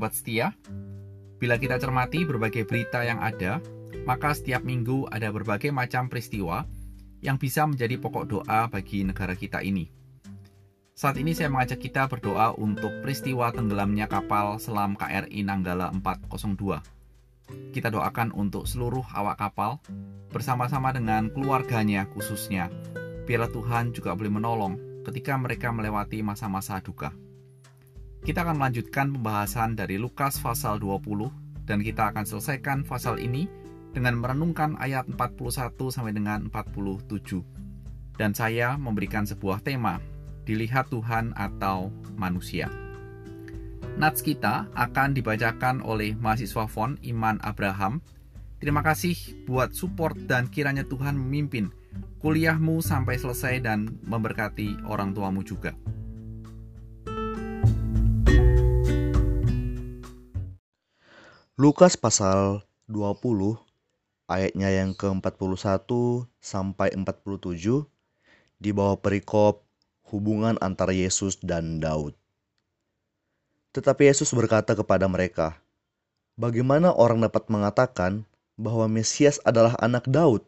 Sobat setia, bila kita cermati berbagai berita yang ada, maka setiap minggu ada berbagai macam peristiwa yang bisa menjadi pokok doa bagi negara kita ini. Saat ini saya mengajak kita berdoa untuk peristiwa tenggelamnya kapal selam KRI Nanggala 402. Kita doakan untuk seluruh awak kapal bersama-sama dengan keluarganya khususnya. Biarlah Tuhan juga boleh menolong ketika mereka melewati masa-masa duka. Kita akan melanjutkan pembahasan dari Lukas pasal 20 dan kita akan selesaikan pasal ini dengan merenungkan ayat 41 sampai dengan 47. Dan saya memberikan sebuah tema, dilihat Tuhan atau manusia. Nats kita akan dibacakan oleh mahasiswa FON Iman Abraham. Terima kasih buat support dan kiranya Tuhan memimpin kuliahmu sampai selesai dan memberkati orang tuamu juga. Lukas pasal 20 ayatnya yang ke-41 sampai 47 di bawah perikop hubungan antara Yesus dan Daud. Tetapi Yesus berkata kepada mereka, "Bagaimana orang dapat mengatakan bahwa Mesias adalah anak Daud?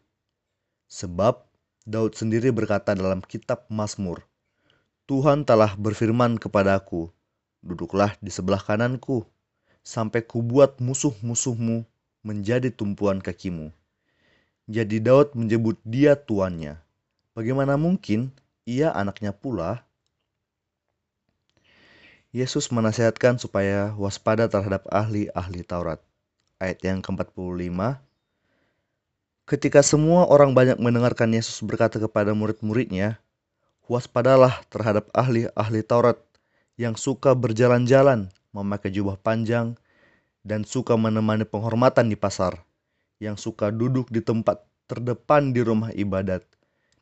Sebab Daud sendiri berkata dalam kitab Mazmur, Tuhan telah berfirman kepadaku, duduklah di sebelah kananku, sampai kubuat musuh-musuhmu menjadi tumpuan kakimu. Jadi Daud menyebut dia tuannya. Bagaimana mungkin ia anaknya pula? Yesus menasihatkan supaya waspada terhadap ahli-ahli Taurat. Ayat yang ke-45. Ketika semua orang banyak mendengarkan Yesus berkata kepada murid-muridnya, Waspadalah terhadap ahli-ahli Taurat yang suka berjalan-jalan memakai jubah panjang, dan suka menemani penghormatan di pasar, yang suka duduk di tempat terdepan di rumah ibadat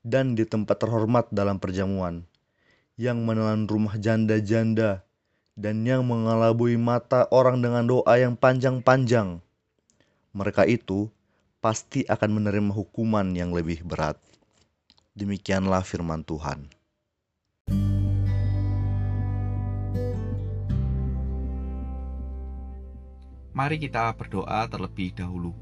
dan di tempat terhormat dalam perjamuan, yang menelan rumah janda-janda, dan yang mengelabui mata orang dengan doa yang panjang-panjang. Mereka itu pasti akan menerima hukuman yang lebih berat. Demikianlah firman Tuhan. Mari kita berdoa terlebih dahulu.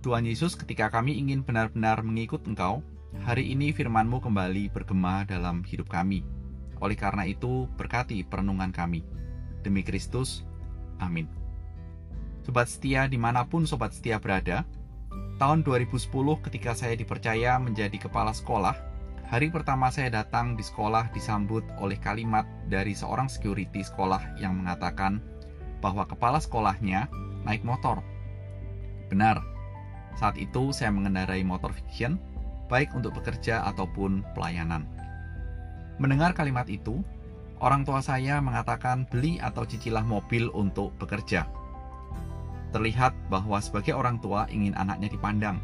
Tuhan Yesus, ketika kami ingin benar-benar mengikut Engkau, hari ini firman-Mu kembali bergema dalam hidup kami. Oleh karena itu, berkati perenungan kami. Demi Kristus, amin. Sobat setia di mana pun sobat setia berada, tahun 2010 ketika saya dipercaya menjadi kepala sekolah, hari pertama saya datang di sekolah disambut oleh kalimat dari seorang security sekolah yang mengatakan, bahwa kepala sekolahnya naik motor. Benar, saat itu saya mengendarai motor fiction, baik untuk bekerja ataupun pelayanan. Mendengar kalimat itu, orang tua saya mengatakan beli atau cicilah mobil untuk bekerja. Terlihat bahwa sebagai orang tua ingin anaknya dipandang.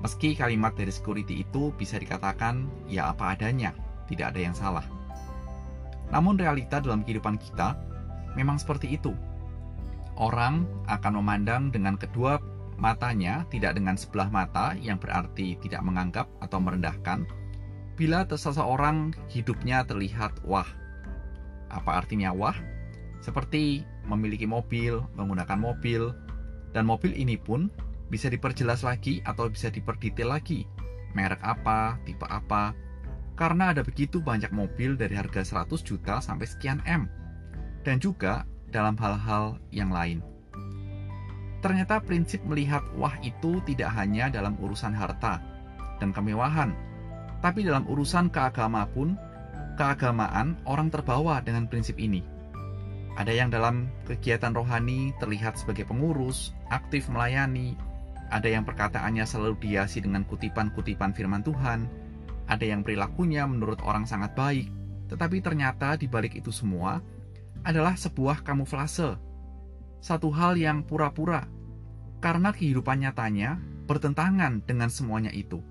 Meski kalimat dari security itu bisa dikatakan ya apa adanya, tidak ada yang salah. Namun realita dalam kehidupan kita memang seperti itu. Orang akan memandang dengan kedua matanya, tidak dengan sebelah mata yang berarti tidak menganggap atau merendahkan. Bila seseorang hidupnya terlihat wah. Apa artinya wah? Seperti memiliki mobil, menggunakan mobil, dan mobil ini pun bisa diperjelas lagi atau bisa diperdetail lagi. Merek apa, tipe apa, karena ada begitu banyak mobil dari harga 100 juta sampai sekian M dan juga dalam hal-hal yang lain. Ternyata prinsip melihat wah itu tidak hanya dalam urusan harta dan kemewahan, tapi dalam urusan keagama pun, keagamaan orang terbawa dengan prinsip ini. Ada yang dalam kegiatan rohani terlihat sebagai pengurus, aktif melayani, ada yang perkataannya selalu dihiasi dengan kutipan-kutipan firman Tuhan, ada yang perilakunya menurut orang sangat baik, tetapi ternyata di balik itu semua, adalah sebuah kamuflase, satu hal yang pura-pura, karena kehidupan nyatanya bertentangan dengan semuanya itu.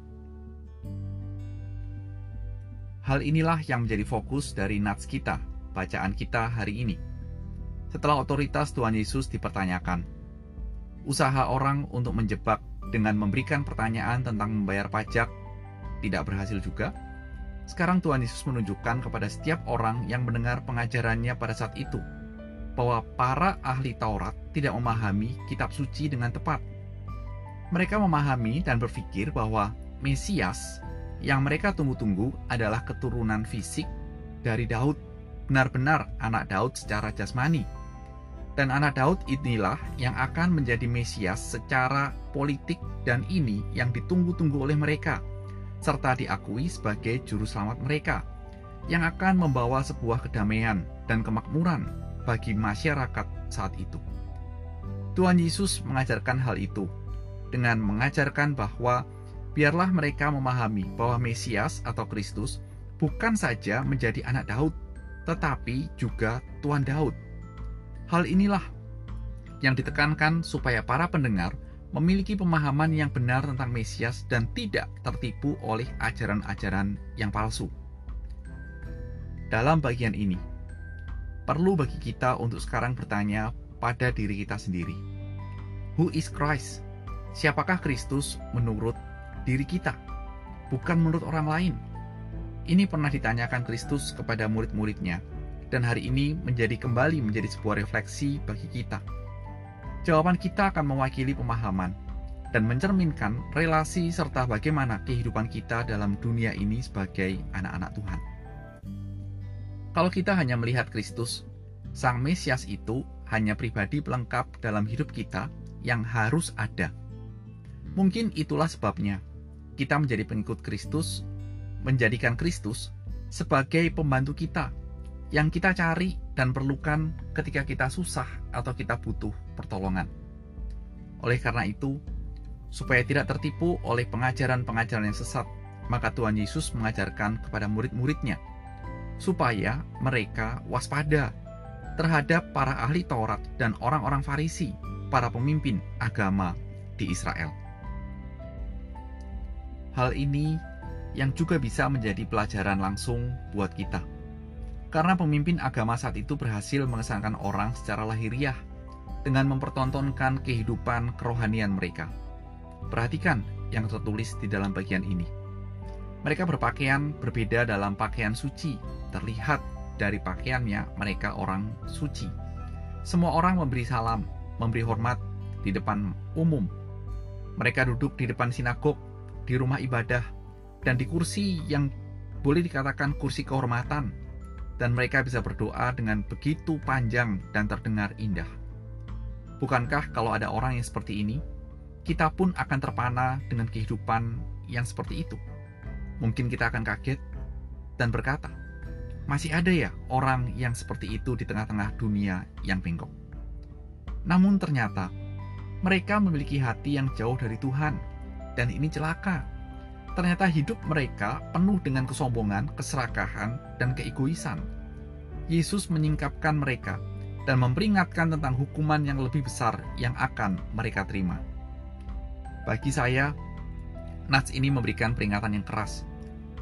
Hal inilah yang menjadi fokus dari nats kita, bacaan kita hari ini. Setelah otoritas Tuhan Yesus dipertanyakan, usaha orang untuk menjebak dengan memberikan pertanyaan tentang membayar pajak tidak berhasil juga sekarang Tuhan Yesus menunjukkan kepada setiap orang yang mendengar pengajarannya pada saat itu bahwa para ahli Taurat tidak memahami kitab suci dengan tepat. Mereka memahami dan berpikir bahwa Mesias yang mereka tunggu-tunggu adalah keturunan fisik dari Daud, benar-benar anak Daud secara jasmani. Dan anak Daud inilah yang akan menjadi Mesias secara politik dan ini yang ditunggu-tunggu oleh mereka, serta diakui sebagai juru selamat mereka, yang akan membawa sebuah kedamaian dan kemakmuran bagi masyarakat saat itu. Tuhan Yesus mengajarkan hal itu dengan mengajarkan bahwa biarlah mereka memahami bahwa Mesias atau Kristus bukan saja menjadi anak Daud, tetapi juga Tuhan Daud. Hal inilah yang ditekankan supaya para pendengar memiliki pemahaman yang benar tentang Mesias dan tidak tertipu oleh ajaran-ajaran yang palsu. Dalam bagian ini, perlu bagi kita untuk sekarang bertanya pada diri kita sendiri. Who is Christ? Siapakah Kristus menurut diri kita, bukan menurut orang lain. Ini pernah ditanyakan Kristus kepada murid-muridnya, dan hari ini menjadi kembali menjadi sebuah refleksi bagi kita. Jawaban kita akan mewakili pemahaman dan mencerminkan relasi serta bagaimana kehidupan kita dalam dunia ini sebagai anak-anak Tuhan. Kalau kita hanya melihat Kristus, Sang Mesias itu hanya pribadi pelengkap dalam hidup kita yang harus ada. Mungkin itulah sebabnya kita menjadi pengikut Kristus, menjadikan Kristus sebagai pembantu kita yang kita cari dan perlukan ketika kita susah atau kita butuh pertolongan. Oleh karena itu, supaya tidak tertipu oleh pengajaran-pengajaran yang sesat, maka Tuhan Yesus mengajarkan kepada murid-muridnya supaya mereka waspada terhadap para ahli Taurat dan orang-orang Farisi, para pemimpin agama di Israel. Hal ini yang juga bisa menjadi pelajaran langsung buat kita. Karena pemimpin agama saat itu berhasil mengesankan orang secara lahiriah dengan mempertontonkan kehidupan kerohanian mereka. Perhatikan yang tertulis di dalam bagian ini. Mereka berpakaian berbeda dalam pakaian suci, terlihat dari pakaiannya mereka orang suci. Semua orang memberi salam, memberi hormat di depan umum. Mereka duduk di depan sinagog di rumah ibadah, dan di kursi yang boleh dikatakan kursi kehormatan, dan mereka bisa berdoa dengan begitu panjang dan terdengar indah. Bukankah kalau ada orang yang seperti ini, kita pun akan terpana dengan kehidupan yang seperti itu? Mungkin kita akan kaget dan berkata, masih ada ya orang yang seperti itu di tengah-tengah dunia yang bengkok. Namun ternyata mereka memiliki hati yang jauh dari Tuhan dan ini celaka. Ternyata hidup mereka penuh dengan kesombongan, keserakahan, dan keegoisan. Yesus menyingkapkan mereka dan memperingatkan tentang hukuman yang lebih besar yang akan mereka terima. Bagi saya, Nats ini memberikan peringatan yang keras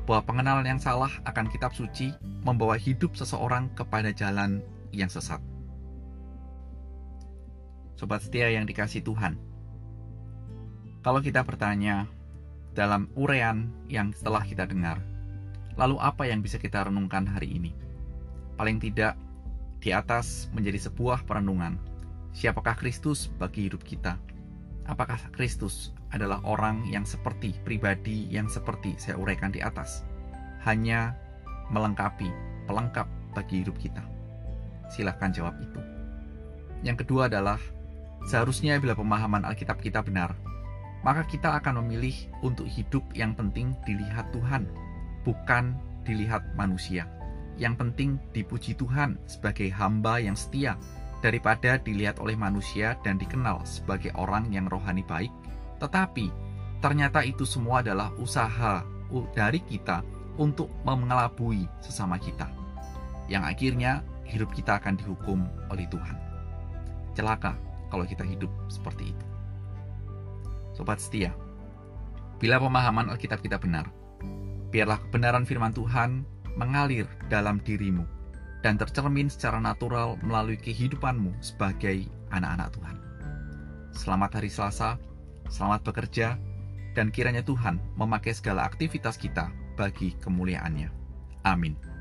bahwa pengenalan yang salah akan kitab suci membawa hidup seseorang kepada jalan yang sesat. Sobat setia yang dikasih Tuhan, kalau kita bertanya dalam urean yang setelah kita dengar, lalu apa yang bisa kita renungkan hari ini? Paling tidak, di atas menjadi sebuah perenungan. Siapakah Kristus bagi hidup kita? Apakah Kristus adalah orang yang seperti pribadi yang seperti saya uraikan di atas? Hanya melengkapi, pelengkap bagi hidup kita. Silahkan jawab itu. Yang kedua adalah, seharusnya bila pemahaman Alkitab kita benar, maka kita akan memilih untuk hidup yang penting dilihat Tuhan, bukan dilihat manusia. Yang penting dipuji Tuhan sebagai hamba yang setia, daripada dilihat oleh manusia dan dikenal sebagai orang yang rohani baik, tetapi ternyata itu semua adalah usaha dari kita untuk mengelabui sesama kita, yang akhirnya hidup kita akan dihukum oleh Tuhan. Celaka kalau kita hidup seperti itu. Sobat setia, bila pemahaman Alkitab kita benar, biarlah kebenaran firman Tuhan mengalir dalam dirimu dan tercermin secara natural melalui kehidupanmu sebagai anak-anak Tuhan. Selamat hari Selasa, selamat bekerja, dan kiranya Tuhan memakai segala aktivitas kita bagi kemuliaannya. Amin.